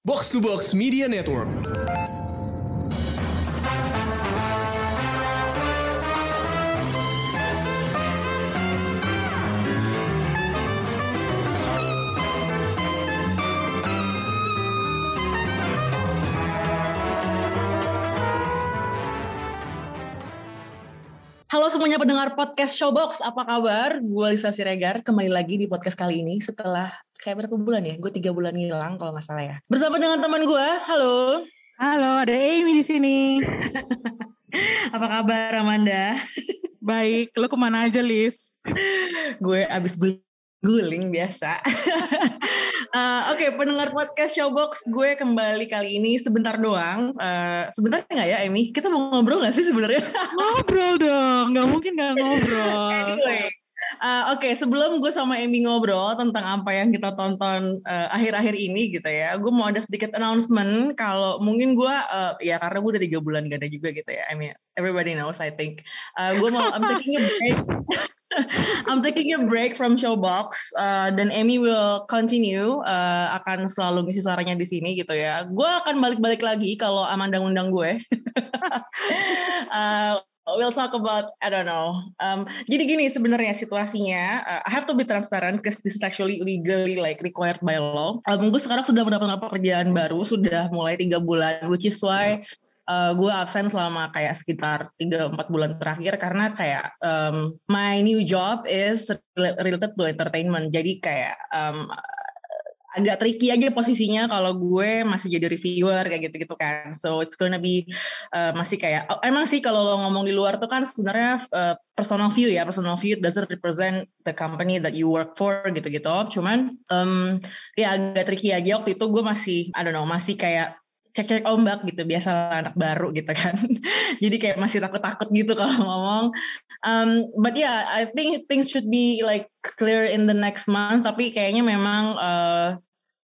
Box to Box Media Network. Halo semuanya pendengar podcast Showbox, apa kabar? Gue Lisa Siregar, kembali lagi di podcast kali ini setelah kayak berapa bulan ya? Gue tiga bulan hilang kalau nggak salah ya. Bersama dengan teman gue, halo. Halo, ada Amy di sini. apa kabar Amanda? Baik, lo ke mana aja Lis? gue abis guling biasa. Uh, Oke, okay, pendengar podcast Showbox, gue kembali kali ini sebentar doang. Uh, sebentar nggak ya, Emi? Kita mau ngobrol nggak sih sebenarnya? ngobrol dong, nggak mungkin nggak ngobrol. anyway, Uh, Oke, okay, sebelum gue sama Amy ngobrol tentang apa yang kita tonton akhir-akhir uh, ini gitu ya, gue mau ada sedikit announcement kalau mungkin gue, uh, ya karena gue udah tiga bulan gak ada juga gitu ya, I mean everybody knows I think. Uh, gue mau, I'm taking a break, I'm taking a break from Showbox uh, dan will continue uh, akan selalu ngisi suaranya di sini gitu ya. Gue akan balik-balik lagi kalau Amanda ngundang gue. uh, we'll talk about I don't know. Um, jadi gini sebenarnya situasinya, uh, I have to be transparent because this is actually legally like required by law. Um, gue sekarang sudah mendapatkan pekerjaan baru, sudah mulai tiga bulan, which is why uh, gue absen selama kayak sekitar 3-4 bulan terakhir karena kayak um, my new job is related to entertainment. Jadi kayak um, agak tricky aja posisinya kalau gue masih jadi reviewer kayak gitu-gitu kan. So it's gonna be uh, masih kayak oh, emang sih kalau lo ngomong di luar tuh kan sebenarnya uh, personal view ya, personal view doesn't represent the company that you work for gitu-gitu. Cuman um, ya agak tricky aja waktu itu gue masih I don't know, masih kayak cek-cek ombak gitu biasa anak baru gitu kan. Jadi kayak masih takut-takut gitu kalau ngomong. Um, but yeah I think things should be like clear in the next month. Tapi kayaknya memang uh,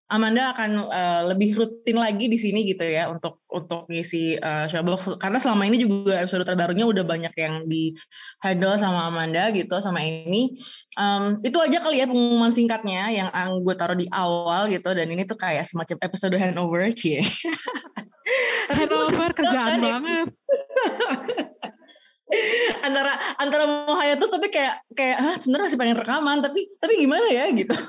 Amanda akan uh, lebih rutin lagi di sini gitu ya untuk untuk ngisi uh, showbox. Karena selama ini juga episode terbarunya udah banyak yang di handle sama Amanda gitu sama Amy. Um, itu aja kali ya pengumuman singkatnya yang gue taruh di awal gitu. Dan ini tuh kayak semacam episode handover cie. Handover kerjaan banget. Antara antara mau hiatus tapi kayak kayak ah sebenarnya masih pengen rekaman tapi tapi gimana ya? gitu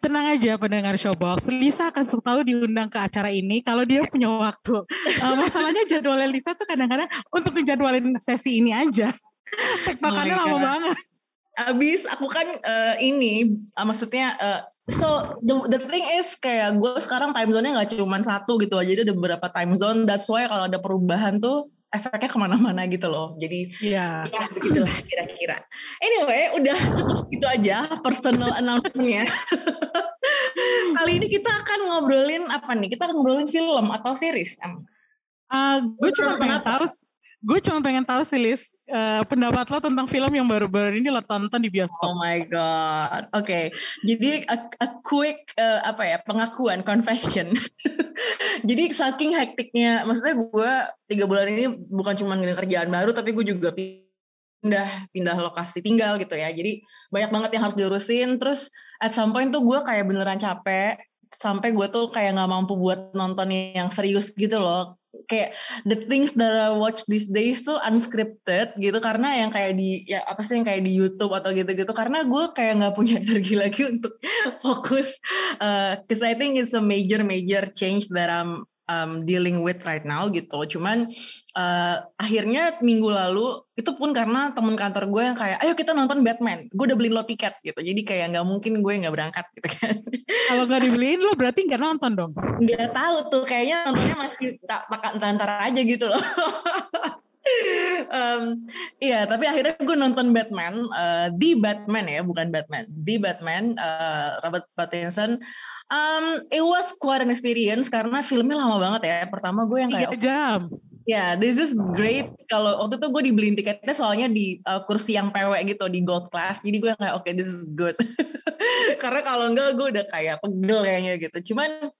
tenang aja pendengar Showbox. Lisa akan selalu diundang ke acara ini kalau dia punya waktu. Uh, masalahnya jadwalnya Lisa tuh kadang-kadang untuk ngejadwalin sesi ini aja. Tektokannya oh lama banget. Abis aku kan uh, ini uh, maksudnya uh, so the, the thing is kayak gue sekarang time zone-nya nggak cuma satu gitu aja jadi ada beberapa time zone that's why kalau ada perubahan tuh efeknya ke mana-mana gitu loh. Jadi yeah. ya begitulah kira-kira. Anyway, udah cukup segitu aja personal announcement-nya. Kali ini kita akan ngobrolin apa nih? Kita akan ngobrolin film atau series. Uh, gue cuma pengen tahu gue cuma pengen tahu sih Liz uh, pendapat lo tentang film yang baru-baru ini lo tonton di bioskop. Oh my god, oke. Okay. Jadi a, a quick uh, apa ya pengakuan confession. Jadi saking hektiknya, maksudnya gue tiga bulan ini bukan cuma kerjaan baru, tapi gue juga pindah pindah lokasi tinggal gitu ya. Jadi banyak banget yang harus diurusin. Terus at some point tuh gue kayak beneran capek sampai gue tuh kayak nggak mampu buat nonton yang serius gitu loh kayak the things that I watch these days tuh unscripted gitu. Karena yang kayak di ya apa sih yang kayak di YouTube atau gitu-gitu. Karena gue kayak nggak punya energi lagi untuk fokus uh, cause I think it's a major major change that I'm um, dealing with right now gitu. Cuman uh, akhirnya minggu lalu itu pun karena temen kantor gue yang kayak, ayo kita nonton Batman. Gue udah beliin lo tiket gitu. Jadi kayak nggak mungkin gue nggak berangkat gitu kan. Kalau nggak dibeliin lo berarti nggak nonton dong? Nggak tahu tuh. Kayaknya nontonnya masih tak antara aja gitu loh. um, iya, tapi akhirnya gue nonton Batman, uh, di Batman ya, bukan Batman, di Batman, uh, Robert Pattinson. Um, it was quite an experience karena filmnya lama banget ya. Pertama gue yang kayak tiga jam. Ya, yeah, this is great. Kalau waktu itu gue dibeliin tiketnya soalnya di uh, kursi yang PW gitu di gold class. Jadi gue kayak oke okay, this is good. Karena kalau enggak gue udah kayak pegel kayaknya gitu. Cuman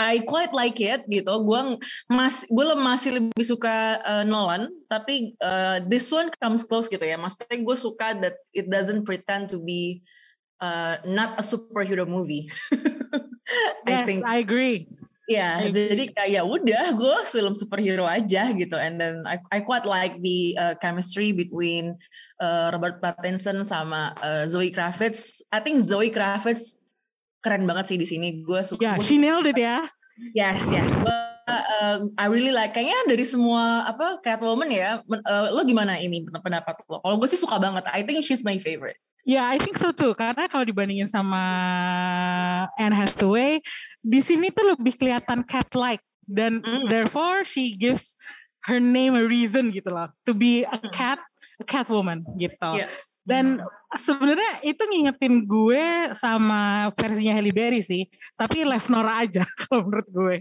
I quite like it gitu. Gue mas gue masih lebih suka uh, Nolan, tapi uh, this one comes close gitu ya. Maksudnya gue suka that it doesn't pretend to be uh, not a superhero movie. Yes, I think I agree. Ya, yeah, jadi kayak udah gue film superhero aja gitu, and then I, I quite like the uh, chemistry between uh, Robert Pattinson sama uh, Zoe Kravitz. I think Zoe Kravitz keren banget sih di sini. Gue suka. Ya, yeah, she nailed it ya. Yes, yes. Gue uh, I really like. Kayaknya dari semua apa Catwoman ya. Uh, lo gimana ini pendapat lo? Kalau gue sih suka banget. I think she's my favorite. Ya, yeah, I think so too. Karena kalau dibandingin sama Anne Hathaway, di sini tuh lebih kelihatan cat-like dan mm. therefore she gives her name a reason gitu loh to be a mm. cat, a cat woman gitu. Yeah. Dan sebenarnya itu ngingetin gue sama versinya Halle Berry sih, tapi less Nora aja kalau menurut gue.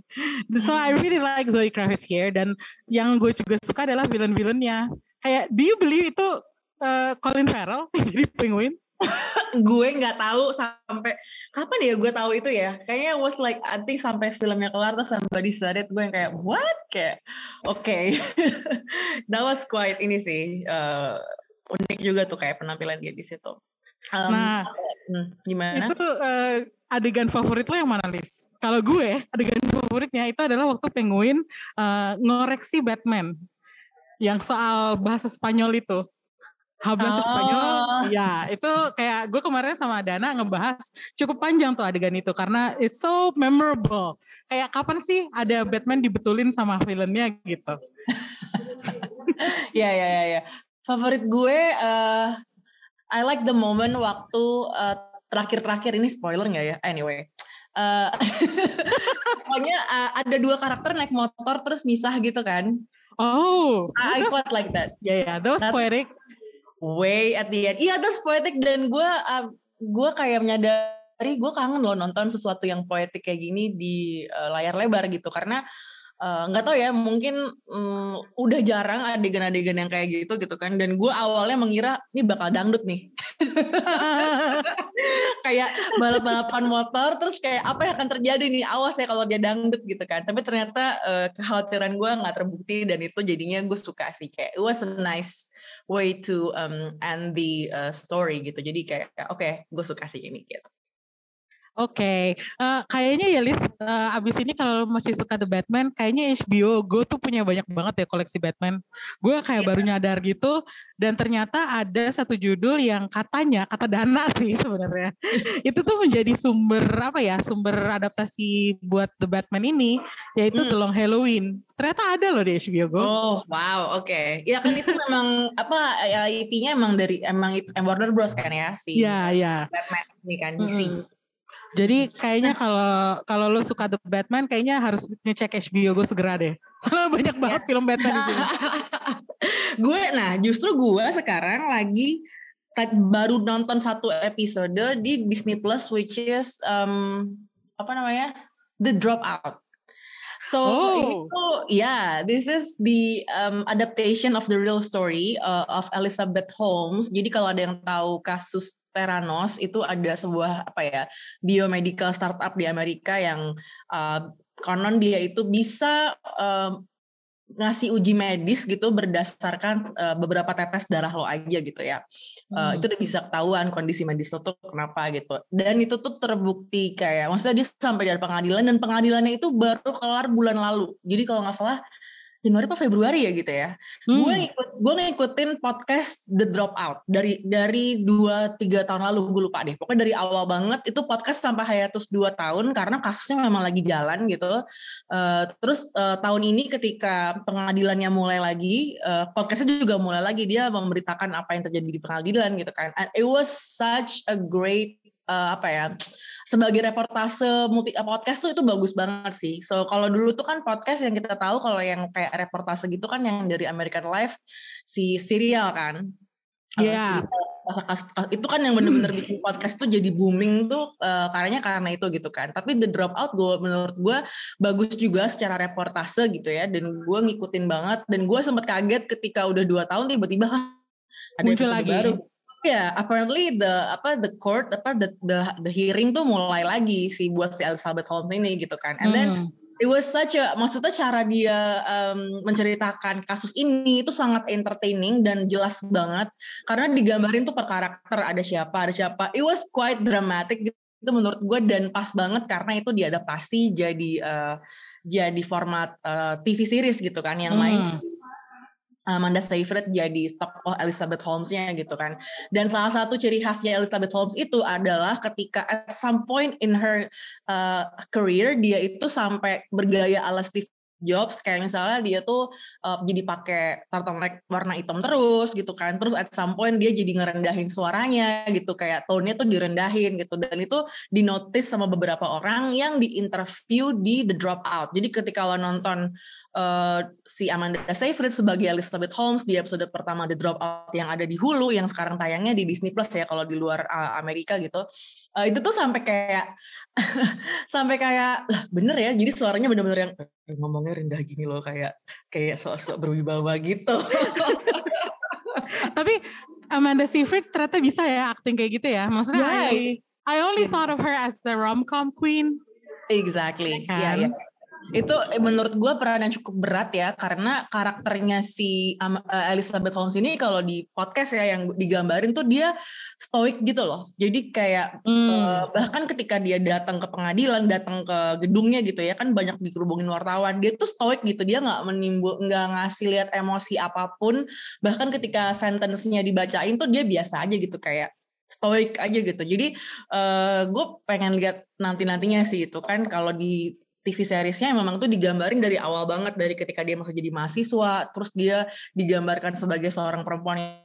So I mm. really like Zoe Kravitz here dan yang gue juga suka adalah villain-villainnya. Kayak do you believe itu uh, Colin Farrell jadi penguin? gue nggak tahu sampai kapan ya gue tahu itu ya. Kayaknya was like I think sampai filmnya kelar terus somebody said it gue yang kayak what? Kayak oke okay. that was quite ini sih uh, unik juga tuh kayak penampilan dia di situ. Um, nah hmm, gimana? itu uh, adegan favorit lo yang mana Lis kalau gue adegan favoritnya itu adalah waktu penguin uh, ngoreksi Batman yang soal bahasa Spanyol itu Hablas oh. Spanyol, ya itu kayak gue kemarin sama Dana ngebahas cukup panjang tuh adegan itu karena it's so memorable. Kayak kapan sih ada Batman dibetulin sama villainnya gitu? ya ya ya ya. Favorit gue, uh, I like the moment waktu uh, terakhir-terakhir ini spoiler nggak ya? Anyway, uh, pokoknya uh, ada dua karakter naik motor terus misah gitu kan? Oh, I, I quite like that. Yeah, yeah, that was poetic way at the end. Iya, that's poetic dan gue uh, gue kayak menyadari gue kangen loh nonton sesuatu yang poetik kayak gini di uh, layar lebar gitu. Karena Eh, nggak uh, tahu ya mungkin um, udah jarang adegan-adegan yang kayak gitu gitu kan. Dan gue awalnya mengira ini bakal dangdut nih. Kayak balap-balapan motor terus kayak apa yang akan terjadi nih? Awas ya kalau dia dangdut gitu kan. Tapi ternyata uh, kekhawatiran gue nggak terbukti dan itu jadinya gue suka sih. Kayak it was a nice way to um, end the uh, story gitu. Jadi kayak oke okay, gue suka sih ini gitu Oke, okay. uh, eh, kayaknya ya Liz, uh, abis ini kalau masih suka The Batman, kayaknya HBO Go tuh punya banyak banget ya koleksi Batman. Gue kayak yeah. baru nyadar gitu, dan ternyata ada satu judul yang katanya, kata Dana sih sebenarnya, itu tuh menjadi sumber apa ya, sumber adaptasi buat The Batman ini, yaitu mm. The Long Halloween. Ternyata ada loh di HBO Go. Oh wow, oke. Okay. Ya kan itu memang apa ya IP-nya emang dari emang itu Warner Bros kan ya si. Yeah. Yeah. Batman ini kan DC. Mm. Jadi kayaknya kalau kalau lo suka The Batman, kayaknya harus ngecek HBO gue segera deh. Soalnya banyak banget film Batman di sini. gue, nah justru gue sekarang lagi baru nonton satu episode di Disney Plus, which is um, apa namanya The Dropout. So oh. itu ya, yeah, this is the um, adaptation of the real story uh, of Elizabeth Holmes. Jadi kalau ada yang tahu kasus Theranos itu ada sebuah apa ya biomedical startup di Amerika yang uh, konon dia itu bisa uh, ngasih uji medis gitu berdasarkan uh, beberapa tetes darah lo aja gitu ya. Uh, hmm. Itu udah bisa ketahuan kondisi medis lo tuh kenapa gitu. Dan itu tuh terbukti kayak maksudnya dia sampai dari pengadilan dan pengadilannya itu baru kelar bulan lalu. Jadi kalau nggak salah Januari apa Februari ya gitu ya. Hmm. Gue ngikut gue ngikutin podcast The Dropout dari dari dua tiga tahun lalu gue lupa deh. Pokoknya dari awal banget itu podcast sampai hiatus dua tahun karena kasusnya memang lagi jalan gitu. Uh, terus uh, tahun ini ketika pengadilannya mulai lagi, uh, podcastnya juga mulai lagi dia memberitakan apa yang terjadi di pengadilan gitu kan. And it was such a great uh, apa ya sebagai reportase multi eh, podcast tuh itu bagus banget sih. So kalau dulu tuh kan podcast yang kita tahu kalau yang kayak reportase gitu kan yang dari American Life si serial kan. Iya. Yeah. itu kan yang bener-bener bikin podcast tuh jadi booming tuh uh, karenanya karena itu gitu kan. Tapi The Dropout gue menurut gue bagus juga secara reportase gitu ya. Dan gue ngikutin banget. Dan gue sempat kaget ketika udah dua tahun tiba-tiba kan ada muncul lagi baru yeah, apparently the apa the court apa the the the hearing tuh mulai lagi sih buat si Elizabeth Holmes ini gitu kan and hmm. then it was such a maksudnya cara dia um, menceritakan kasus ini itu sangat entertaining dan jelas banget karena digambarin tuh per karakter ada siapa ada siapa it was quite dramatic itu menurut gue dan pas banget karena itu diadaptasi jadi uh, jadi format uh, TV series gitu kan yang hmm. main Amanda Seyfried jadi tokoh Elizabeth Holmes-nya gitu kan. Dan salah satu ciri khasnya Elizabeth Holmes itu adalah ketika at some point in her uh, career dia itu sampai bergaya ala Steve jobs kayak misalnya dia tuh uh, jadi pakai turtleneck warna hitam terus gitu kan. Terus at some point dia jadi ngerendahin suaranya gitu kayak tone-nya tuh direndahin gitu. Dan itu dinotis sama beberapa orang yang diinterview di The Dropout. Jadi ketika lo nonton uh, si Amanda Seyfried sebagai Elizabeth Holmes di episode pertama The Dropout yang ada di Hulu yang sekarang tayangnya di Disney Plus ya kalau di luar Amerika gitu uh, itu tuh sampai kayak sampai kayak lah bener ya? Jadi suaranya bener-bener yang eh, ngomongnya rendah gini loh kayak kayak sosok berwibawa gitu. Tapi Amanda Seyfried ternyata bisa ya acting kayak gitu ya? Maksudnya yeah. I, I only yeah. thought of her as the rom-com queen. Exactly. Iya yeah, yeah itu eh, menurut gue peran yang cukup berat ya karena karakternya si eh, Elizabeth Holmes ini kalau di podcast ya yang digambarin tuh dia stoik gitu loh. Jadi kayak hmm. uh, bahkan ketika dia datang ke pengadilan datang ke gedungnya gitu ya kan banyak dikerubungin wartawan dia tuh stoik gitu. Dia nggak menimbul nggak ngasih lihat emosi apa pun. Bahkan ketika sentence-nya dibacain tuh dia biasa aja gitu kayak stoik aja gitu. Jadi uh, gue pengen lihat nanti nantinya sih itu kan kalau di TV seriesnya memang tuh digambarin dari awal banget dari ketika dia masih jadi mahasiswa terus dia digambarkan sebagai seorang perempuan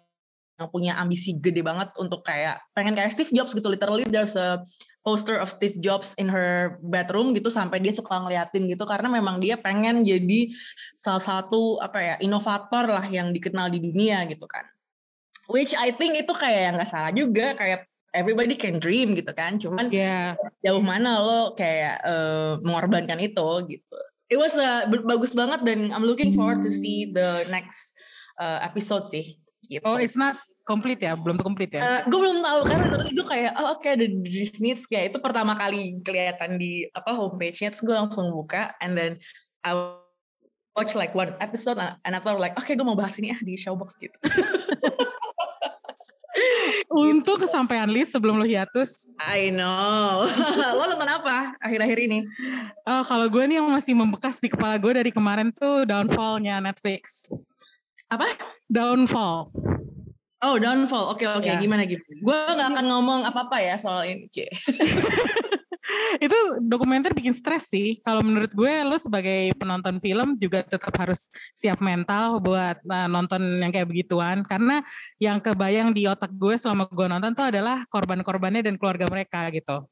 yang punya ambisi gede banget untuk kayak pengen kayak Steve Jobs gitu literally there's a poster of Steve Jobs in her bedroom gitu sampai dia suka ngeliatin gitu karena memang dia pengen jadi salah satu apa ya inovator lah yang dikenal di dunia gitu kan. Which I think itu kayak yang nggak salah juga kayak everybody can dream gitu kan. Cuman yeah. jauh mana lo kayak uh, mengorbankan itu gitu. It was a, bagus banget dan I'm looking forward to see the next uh, episode sih gitu. oh it's not complete ya? Belum complete ya? Uh, gue belum tahu karena tadi gue kayak oh oke okay, ada Disney kayak itu pertama kali kelihatan di apa homepage-nya terus gue langsung buka and then I watch like one episode and I thought like oke okay, gue mau bahas ini ah di Showbox gitu Untuk kesampaian list sebelum lo hiatus. I know. lo nonton apa akhir-akhir ini? Uh, kalau gue nih yang masih membekas di kepala gue dari kemarin tuh Downfall-nya Netflix. Apa? Downfall. Oh, Downfall. Oke, okay, oke. Okay. Ya. Gimana gimana? Gue gak akan ngomong apa-apa ya soal ini, C. itu dokumenter bikin stres sih. Kalau menurut gue, lo sebagai penonton film juga tetap harus siap mental buat uh, nonton yang kayak begituan. Karena yang kebayang di otak gue selama gue nonton tuh adalah korban-korbannya dan keluarga mereka gitu.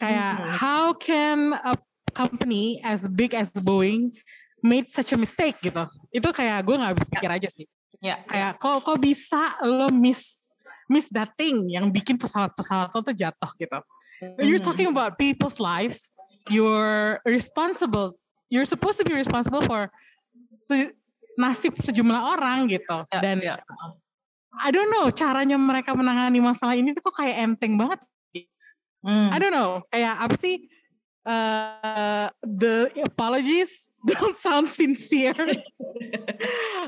Kayak hmm. how can a company as big as Boeing made such a mistake gitu. Itu kayak gue nggak bisa ya. pikir aja sih. Ya. Kayak kok kok bisa lo miss miss that thing yang bikin pesawat-pesawat lo tuh jatuh gitu. When you're talking mm-hmm. about people's lives, you're responsible. You're supposed to be responsible for se nasib sejumlah orang gitu. Yeah, Dan yeah. I don't know caranya mereka menangani masalah ini tuh kok kayak enteng banget. Mm. I don't know kayak apa sih? Uh, the apologies don't sound sincere.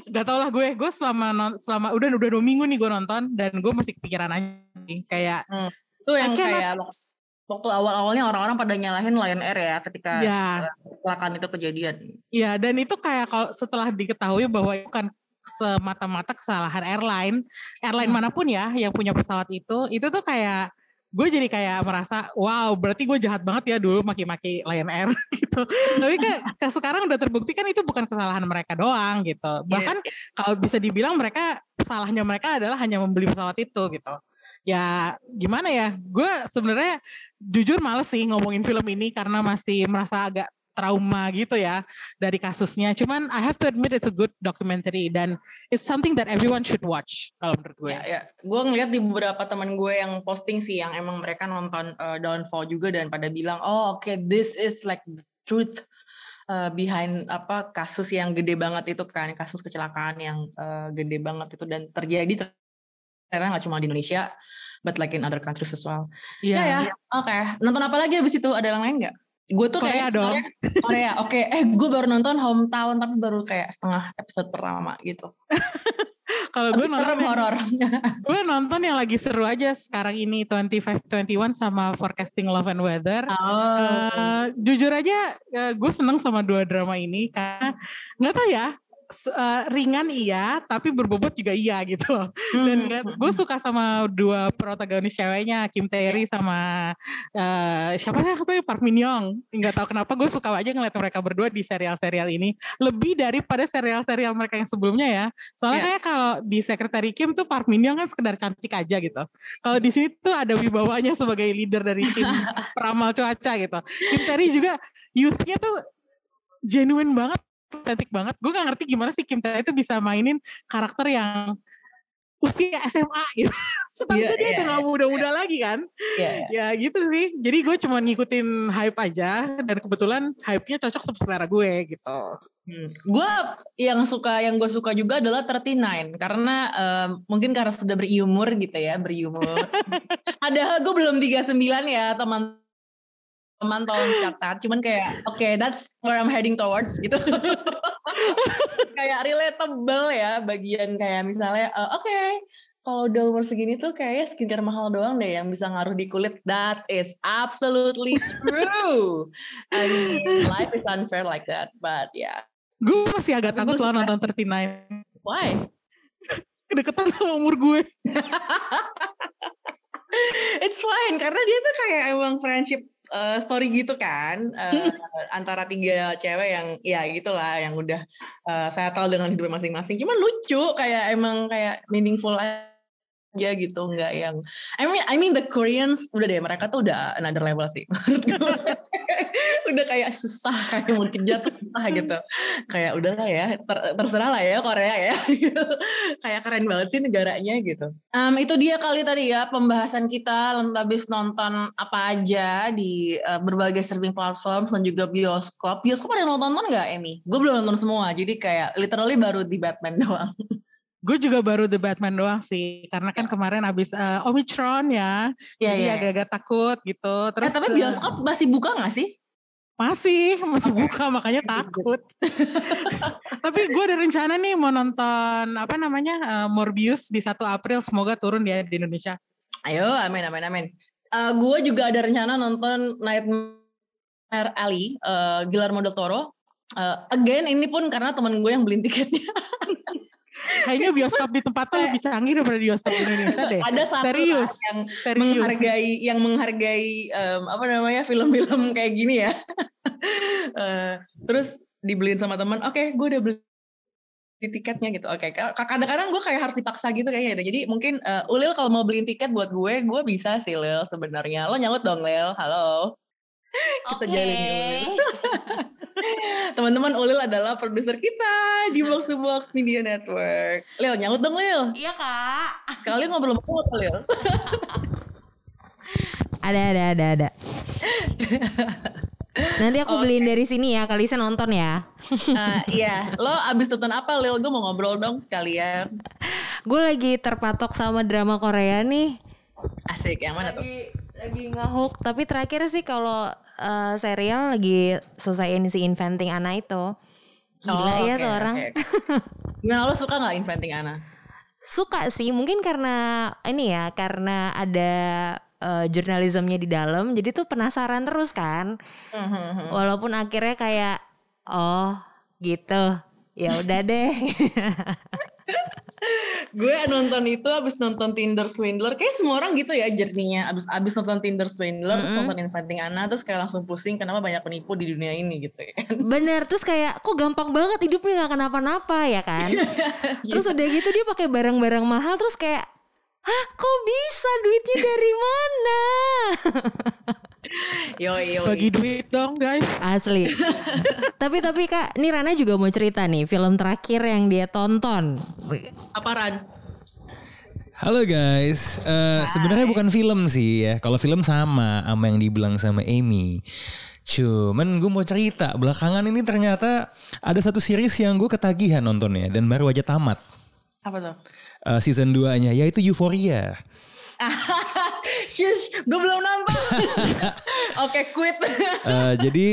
Gak tau lah gue, gue selama selama udah udah dua minggu nih gue nonton dan gue masih kepikiran aja kayak hmm. itu yang kayak waktu awal-awalnya orang-orang pada nyalahin Lion Air ya ketika ya. kecelakaan itu kejadian. Iya, dan itu kayak kalau setelah diketahui bahwa itu kan semata-mata kesalahan airline, airline hmm. mana pun ya yang punya pesawat itu, itu tuh kayak gue jadi kayak merasa wow berarti gue jahat banget ya dulu maki-maki Lion Air gitu. Tapi ke sekarang udah terbukti kan itu bukan kesalahan mereka doang gitu. Iya, Bahkan yeah. kalau bisa dibilang mereka salahnya mereka adalah hanya membeli pesawat itu gitu ya gimana ya gue sebenarnya jujur males sih ngomongin film ini karena masih merasa agak trauma gitu ya dari kasusnya. Cuman I have to admit it's a good documentary dan it's something that everyone should watch kalau menurut gue. Ya, ya. gue ngeliat di beberapa teman gue yang posting sih yang emang mereka nonton uh, Downfall juga dan pada bilang oh oke okay, this is like the truth uh, behind apa kasus yang gede banget itu kan kasus kecelakaan yang uh, gede banget itu dan terjadi ternyata nggak cuma di Indonesia but like in other countries as well. Iya yeah. ya. Yeah. Oke. Okay. Nonton apa lagi abis itu? Ada yang lain nggak? Gue tuh Korea kayak dong. Korea. Oke. Okay. Eh gue baru nonton Hometown tapi baru kayak setengah episode pertama gitu. Kalau gue nonton horor. gue nonton yang lagi seru aja sekarang ini 2521 sama Forecasting Love and Weather. Oh. Eh, jujur aja gue seneng sama dua drama ini karena nggak tahu ya eh, ringan iya tapi berbobot juga iya gitu loh. Dan Hmm. gue suka sama dua protagonis ceweknya Kim Tae-ri sama eh, siapa sih satunya Park Min Young. Nggak tahu kenapa gue suka aja ngeliat mereka berdua di serial-serial ini. Lebih daripada serial-serial mereka yang sebelumnya ya. Soalnya Iya. kayak kalau di Secretary Kim tuh Park Min Young kan sekedar cantik aja gitu. Kalau di sini tuh ada wibawanya sebagai leader dari tim peramal cuaca gitu. Kim Tae-ri juga youthnya tuh genuine banget cantik banget. Gue gak ngerti gimana sih Kim Tae itu bisa mainin karakter yang usia SMA gitu. Setahu Iya, gue dia iya, udah gak muda-muda lagi kan. Iya, ya iya. gitu sih. Jadi gue cuma ngikutin hype aja dan kebetulan hype-nya cocok sama selera gue gitu. Hmm. Gue yang suka yang gue suka juga adalah 39 karena em, mungkin karena sudah berumur gitu ya berumur. Padahal gue belum 39 ya teman teman tolong catat. Cuman kayak oke that's where I'm heading towards gitu. Kayak relatable ya bagian kayak misalnya eh, oke kalau udah umur segini tuh kayaknya skincare mahal doang deh yang bisa ngaruh di kulit. That is absolutely true. I mean life is unfair like that but yeah. Gue masih agak takut loh nonton 39 why? Kedeketan sama umur gue. It's fine karena dia tuh kayak emang friendship uh, story gitu kan uh, antara tiga cewek yang ya gitulah yang udah uh, saya tahu dengan hidupnya masing-masing. Cuman lucu kayak emang kayak meaningful aja gitu nggak yang I mean I mean the Koreans udah deh mereka tuh udah another level sih. Udah kayak susah kayak mau tuh susah gitu. Kayak udah lah ya ter- terserah lah ya Korea ya. Kayak keren banget sih negaranya gitu. Em, itu dia kali tadi ya pembahasan kita habis nonton apa aja di eh, berbagai streaming platform dan juga bioskop. Bioskop ada nonton nonton nggak Emmy? Gue belum nonton semua jadi kayak literally baru di Batman doang gue juga baru The Batman doang sih karena kan kemarin abis eh, Omicron ya ya jadi agak-agak takut gitu terus tapi eh, bioskop masih buka nggak sih Masih, masih Oke. buka makanya takut. Tapi gue ada rencana nih mau nonton apa namanya eh, Morbius di 1 April semoga turun ya di Indonesia. Ayo, amin, amin, amin. gue juga ada rencana nonton Nightmare Alley, uh, Guillermo del Toro. Eh, again, ini pun karena teman gue yang beliin tiketnya. Kayaknya bioskop di tempat tuh lebih canggih daripada bioskop di Indonesia deh. ada satu Serius, yang serius. menghargai, yang menghargai em, apa namanya film-film kayak gini ya. Eh, terus dibeliin sama teman. Oke, gue udah beli tiketnya gitu. Oke, ka- kadang-kadang gue kayak harus dipaksa gitu kayaknya. Jadi mungkin eh, Ulil kalau mau beliin tiket buat gue, gue bisa sih Lil sebenarnya. Lo nyaut dong Lil. Halo. Kita jalin ya, Ulil. Teman-teman Ulil adalah produser kita di Box to Box Media Network. Lil, nyaut dong Lil. Iya kak. Kali ngobrol sama kamu Lil. Ada ada ada ada. Nanti aku beliin dari sini ya, Kalisa nonton ya. Ah, iya, lo abis nonton apa Lil? Gue mau ngobrol dong sekalian. Gue lagi terpatok sama drama Korea nih. Asik, yang mana tuh? Lagi lagi ngehook. Tapi terakhir sih kalau eh, serial lagi selesaiin si Inventing Anna itu. Gila Oh, ya oke, tuh orang. oke. Gimana lo suka gak Inventing Anna? Suka sih, mungkin karena ini ya, karena ada eh, jurnalismnya di dalam, jadi tuh penasaran terus kan. Hmm. Walaupun akhirnya kayak oh gitu. Ya udah deh. gue nonton itu abis nonton Tinder Swindler. Kayak semua orang gitu ya journey-nya. Abis, abis nonton Tinder Swindler, terus Mm-mm. nonton Inventing Anna, terus kayak langsung pusing kenapa banyak penipu di dunia ini gitu ya. Bener, terus kayak kok gampang banget hidupnya nggak kenapa-napa ya kan? terus udah gitu dia pakai barang-barang mahal terus kayak Hah kok bisa duitnya dari mana? Yoi, yoi. Bagi duit dong guys. Asli. tapi tapi kak, ini Rana juga mau cerita nih film terakhir yang dia tonton. Apa Ran? Halo guys, Eh, sebenarnya bukan film sih ya. Kalau film sama sama yang dibilang sama Amy. Cuman gue mau cerita belakangan ini ternyata ada satu series yang gue ketagihan nontonnya dan baru aja tamat Apa tuh? Eh, season 2-nya yaitu Euphoria. Shush, gue belum nonton. Oke, quit. Eh, jadi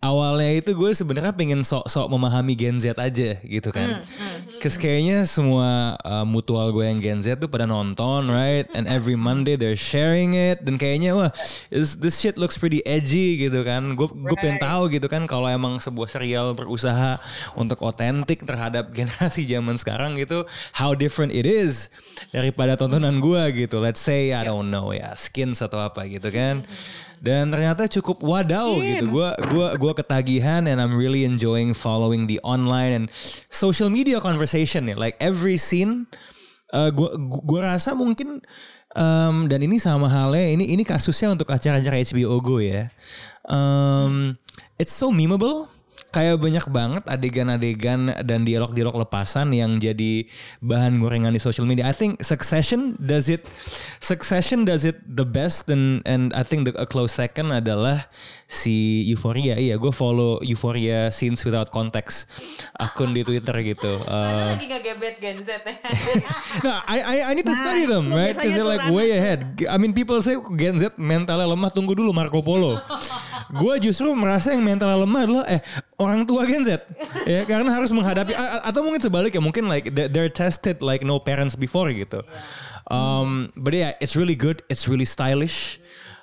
awalnya itu gue sebenarnya pengen sok-sok memahami Gen Z aja gitu kan. Cause kayaknya semua uh, mutual gue yang Gen Z tuh pada nonton, right? And every Monday they're sharing it. Dan kayaknya wah, this, this shit looks pretty edgy gitu kan. Gue gue pengen tahu gitu kan kalau emang sebuah serial berusaha untuk otentik terhadap generasi zaman sekarang gitu, how different it is daripada tontonan gue gitu. Let's say I don't know ya, skins atau apa gitu kan. Dan ternyata cukup wadaw gitu. Gua gua gua ketagihan and I'm really enjoying following the online and social media conversation ya. Like every scene uh, gua gua gua rasa mungkin um, dan ini sama halnya ini ini kasusnya untuk acara-acara HBO Go ya. Um, it's so memeable kayak banyak banget adegan-adegan dan dialog-dialog lepasan yang jadi bahan gorengan di social media. I think Succession does it Succession does it the best and and I think the, a close second adalah si Euphoria. Iya, gue follow Euphoria scenes without context akun di Twitter gitu. Uh, lagi Z no, I, I I need to study them, right? Because they're like way ahead. I mean, people say Gen Z mentalnya lemah. Tunggu dulu Marco Polo. gue justru merasa yang mentalnya lemah adalah eh orang tua Gen Z, ya karena harus menghadapi atau mungkin sebaliknya mungkin like they- they're tested like no parents before gitu. Um, but yeah, it's really good. It's really stylish.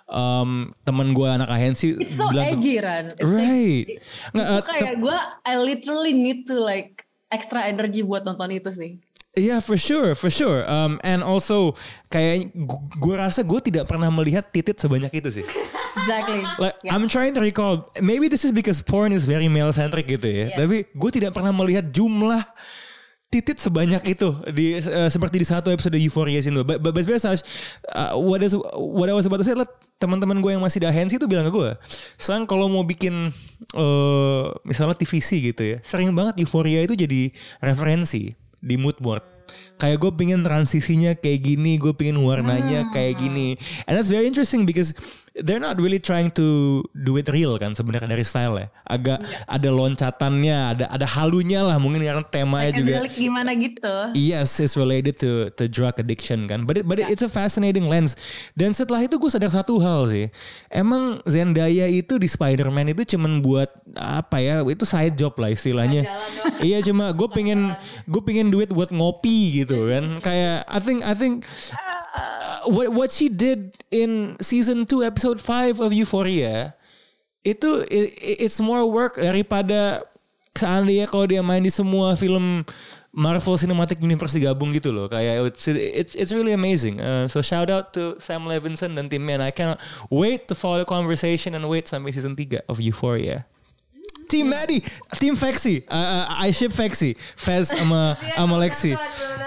Um, temen gue anak ahensi It's so bilang edgy, Ran. It's right. Uh, kayak gue, I literally need to like extra energy buat nonton itu sih. Yeah, for sure, for sure. Um, and also kayak gue rasa gue tidak pernah melihat titit sebanyak itu sih. Exactly. Like Yeah. I'm trying to recall, maybe this is because porn is very male centric gitu ya. Tapi gue tidak pernah melihat jumlah titit sebanyak itu di eh, seperti di satu episode Euphoria sini. But, but, but biasa, uh, what is what I was about to say adalah teman-teman gue yang masih di agensi itu bilang ke gue, sekarang kalau mau bikin eh misalnya TVC gitu ya, sering banget Euphoria itu jadi referensi di mood board. Kayak gue pengen transisinya kayak gini, gue pengen warnanya kayak gini. And that's very interesting because they're not really trying to do it real kan sebenarnya dari style ya. Agak ada loncatannya, ada ada halunya lah mungkin karena temanya juga. Psychedelic gimana gitu. Yes, it's related to to drug addiction kan. But it, but it's a fascinating lens. Dan setelah itu gue sadar satu hal sih. Emang Zendaya itu di Spider-Man itu cuman buat apa ya? Itu side job lah istilahnya. iya cuma gue pengen gue pengen duit buat ngopi gitu kan. Kayak I think I think what what she did in season 2 episode 5 of Euphoria itu i- i- it's more work daripada seandainya kalau dia main di semua film Marvel Cinematic Universe digabung gitu loh. Kayak it's it's, it's really amazing. Uh, so shout out to Sam Levinson dan timnya. And I cannot wait to follow the conversation and wait sampai season 3 of Euphoria Team Maddie, Team Vexi, Uh, uh, I ship Vexi, Fez sama sama Lexi.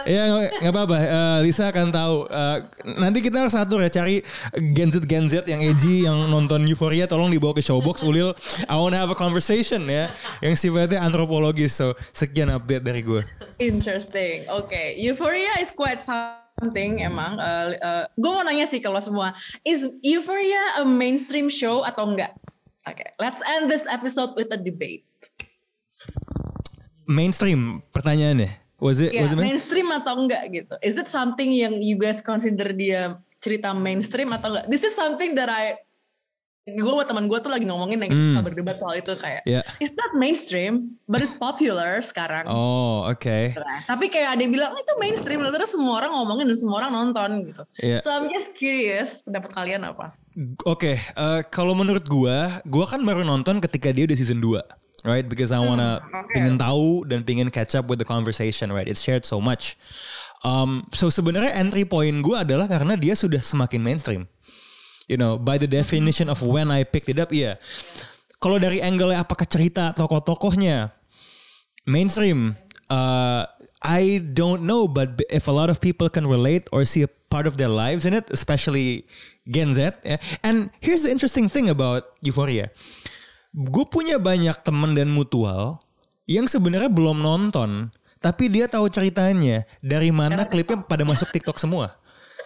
Ya nggak apa-apa, Uh, Lisa akan tahu. Uh, nanti kita harus satu ya cari Gen Z Gen Z yang edgy yang nonton Euphoria, tolong dibawa ke Showbox. Ulil, I wanna have a conversation ya, yang sifatnya antropologis. So sekian update dari gue. Interesting. Oke, Euphoria is quite something emang. Uh, uh, gue mau nanya sih kalau semua, is Euphoria a mainstream show atau enggak? Oke, let's end this episode with a debate. Mainstream pertanyaannya. Was it? Ya, was it main- mainstream atau enggak gitu? Is it something yang you guys consider dia cerita mainstream atau enggak? This is something that I gue sama teman gue tuh lagi ngomongin yang Hmm. suka berdebat soal itu kayak Ya. it's not mainstream but it's popular sekarang Oh, oke. Nah, tapi kayak ada yang bilang itu mainstream terus semua orang ngomongin dan semua orang nonton gitu Iya. so I'm just curious pendapat kalian apa Oke, eh, kalau menurut gua, gua kan baru nonton ketika dia udah season 2. Right, because I wanna pengen tahu dan pengen catch up with the conversation, right? It's shared so much. Um, so sebenarnya entry point gua adalah karena dia sudah semakin mainstream. You know, by the definition of when I picked it up, iya. Kalau dari angle apakah cerita tokoh-tokohnya mainstream, uh, I don't know, but if a lot of people can relate or see a part of their lives in it, especially Gen Z, ya. and here's the interesting thing about Euphoria, gue punya banyak temen dan mutual yang sebenarnya belum nonton, tapi dia tahu ceritanya dari mana klipnya pada masuk TikTok semua.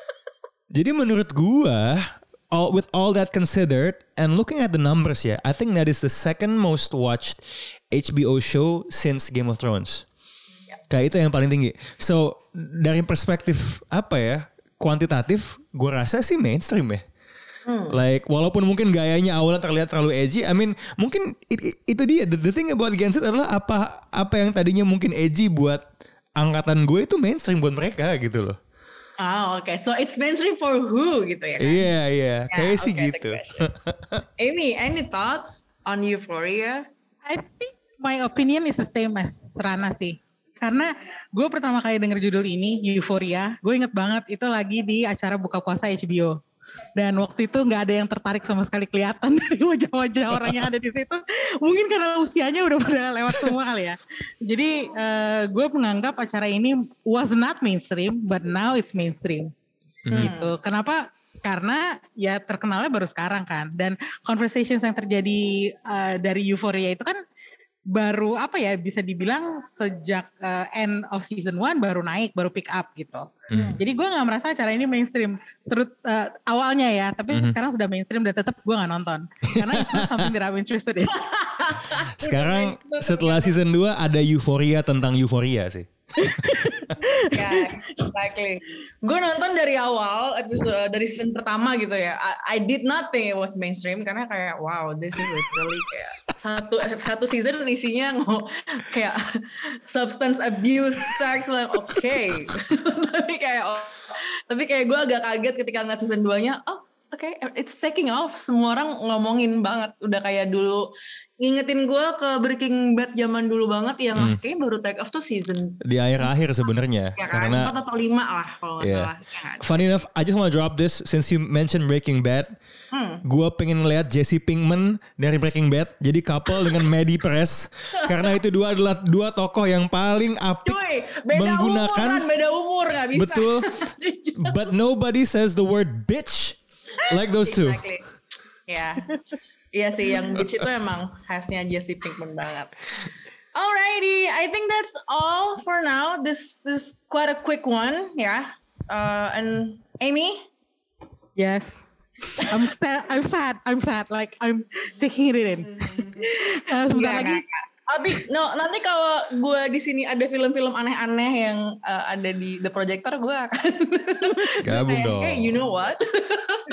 Jadi menurut gua, all, with all that considered and looking at the numbers ya, I think that is the second most watched HBO show since Game of Thrones. Kayak itu yang paling tinggi. So dari perspektif apa ya kuantitatif, gue rasa sih mainstream ya. Like walaupun mungkin gayanya awalnya terlihat terlalu edgy, I mean mungkin it- it- itu dia. The, the thing about Gen Z adalah apa apa yang tadinya mungkin edgy buat angkatan gue itu mainstream buat mereka gitu loh. Oh, oke. So it's mainstream for who gitu ya kan? Iya iya, Ya, kayak sih oke, the gitu. Amy, any thoughts on Euphoria? I think my opinion is the same as Rana sih. Karena gue pertama kali denger judul ini, Euphoria, gue inget banget itu lagi di acara buka puasa HBO. Dan waktu itu nggak ada yang tertarik sama sekali kelihatan dari wajah-wajah orang yang ada di situ. Mungkin karena usianya udah pada lewat semua kali ya. Jadi eh, gue menganggap acara ini was not mainstream, but now it's mainstream. Gitu. Kenapa? Karena ya terkenalnya baru sekarang kan. Dan conversations yang terjadi eh, dari Euphoria itu kan baru apa ya bisa dibilang sejak eh, end of season 1 baru naik, baru pick up gitu. Hmm. Jadi gue nggak merasa acara ini mainstream terus eh, awalnya ya, tapi Mhm. sekarang sudah mainstream dan tetap gue nggak nonton karena something that I'm interested in. Sekarang setelah season 2 ada euforia tentang euforia sih. Ya, exactly. Gue nonton dari awal episode dari season pertama gitu ya. I, I did not think it was mainstream karena kayak wow, this is literally kayak satu satu season isinya ngo, kayak substance abuse, sex, like okay. tapi kayak oh, tapi kayak gue agak kaget ketika ngeliat season 2-nya. Oh, oke, it's taking off. Semua orang ngomongin banget. Udah kayak dulu ngingetin gue ke Breaking Bad zaman dulu banget yang Hmm. kayaknya baru take off tuh season Di akhir-akhir sebenarnya ya kan? karena Empat atau lima lah kalau nggak Yeah. salah. Ya kan? Funny enough, I just want to drop this since you mentioned Breaking Bad. Hmm. Gua pengen lihat Jesse Pinkman dari Breaking Bad jadi couple dengan Maddie Perez karena itu dua adalah dua tokoh yang paling apik Cuy, beda menggunakan umur kan, beda umur nggak bisa. betul. But nobody says the word bitch like those two. Exactly. Ya, iya sih yang bitch itu emang khasnya Jesse Pinkman banget. Alrighty, I think that's all for now. This is quite a quick one, ya. Uh, and Amy, Yes. I'm sad. I'm sad. I'm sad. Like I'm taking it in. Eh, sebentar Nggak, lagi. Abi, no, nanti kalau gue di sini ada film-film aneh-aneh yang uh, ada di The Projector, gue akan Gabung dong. Hey, you know what?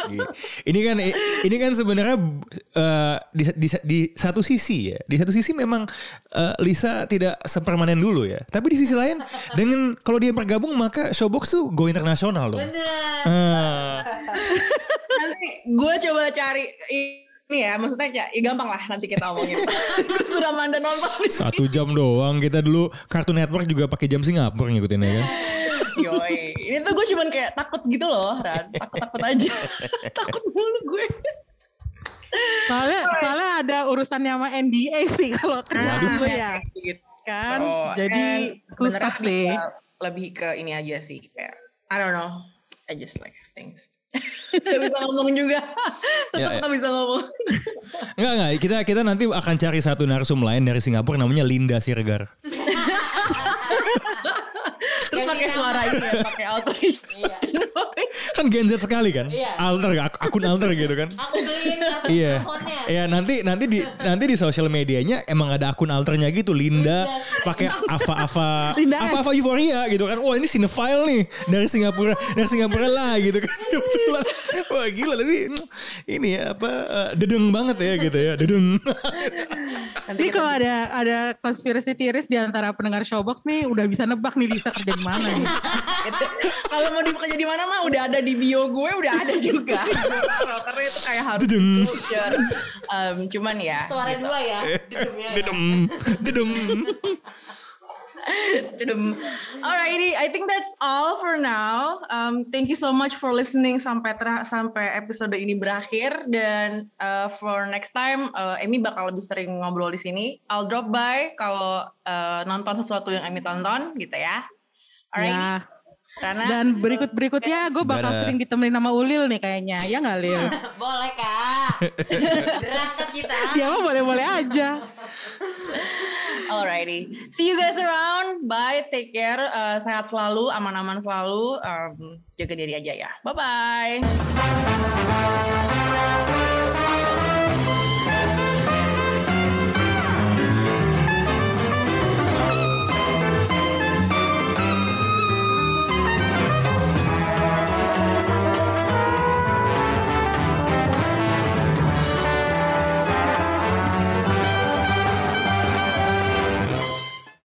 Iya. ini kan ini kan sebenarnya eh, di, di di satu sisi ya di satu sisi memang eh, Lisa tidak sepermanen dulu ya tapi di sisi lain dengan kalau dia bergabung maka Showbox tuh go internasional dong Bener. Ah, nanti gue coba cari ini ya, maksudnya ya, ya gampang lah nanti kita omongin. gue sudah manda nonton satu jam doang kita dulu Cartoon Network juga pakai jam Singapura ngikutin ya kan Yoi. Ini tuh gue cuman kayak takut gitu loh, Ran. Takut-takut aja. takut mulu gue. Soalnya soalnya ada urusannya sama NDA sih kalau kerjaan gue ya. Gitu. Kan. Oh, Jadi susah sebenarnya sih. lebih ke- Lebih ke ini aja sih. Kayak, I don't know. I just like things. Gak bisa ngomong juga. Tetap Ya, ya. gak bisa ngomong. Enggak enggak kita kita nanti akan cari satu narsum lain dari Singapura namanya Linda Siregar Terus pakai suara ini ya, pakai alteration. Iya. Kan Gen Z sekali kan Iya. alter ak- akun alter gitu kan Aku beliin kartu Iya. Iya nanti nanti di nanti di sosial medianya emang ada akun alternya gitu Linda pakai Ava Ava Ava. Ava Euphoria gitu kan. Wah ini cinephile nih dari Singapura dari Singapura lah gitu kan. Kebetulan. Wah gila tapi ini ya apa eh, dedeng banget ya gitu ya dedeng. Nanti Ini kalau ada ada konspirasi teoris di antara pendengar Showbox nih udah bisa nebak nih Lisa kerja di mana nih. Gitu. Kalau mau dikerja di mana mah udah ada di bio gue udah ada juga. Karena itu kayak harus disclosure. Um, cuman ya. Suara gitu. dua ya. Dedemnya ya. dedem dedem. Alrighty, I think that's all for now. Um, thank you so much for listening sampai ter- sampai episode ini berakhir dan uh, for next time uh, Amy bakal lebih sering ngobrol di sini. I'll drop by kalau uh, nonton sesuatu yang Amy tonton gitu ya. Alright. Ya. Karena Dan berikut-berikutnya gue bakal sering ditemenin sama Ulil nih kayaknya. Ya nggak Lil? Boleh kak. Berangkat kita. ya mah boleh-boleh aja. Alrighty. See you guys around. Bye. Take care. Uh, sehat selalu, aman-aman selalu. Um, jaga diri aja ya. Bye bye.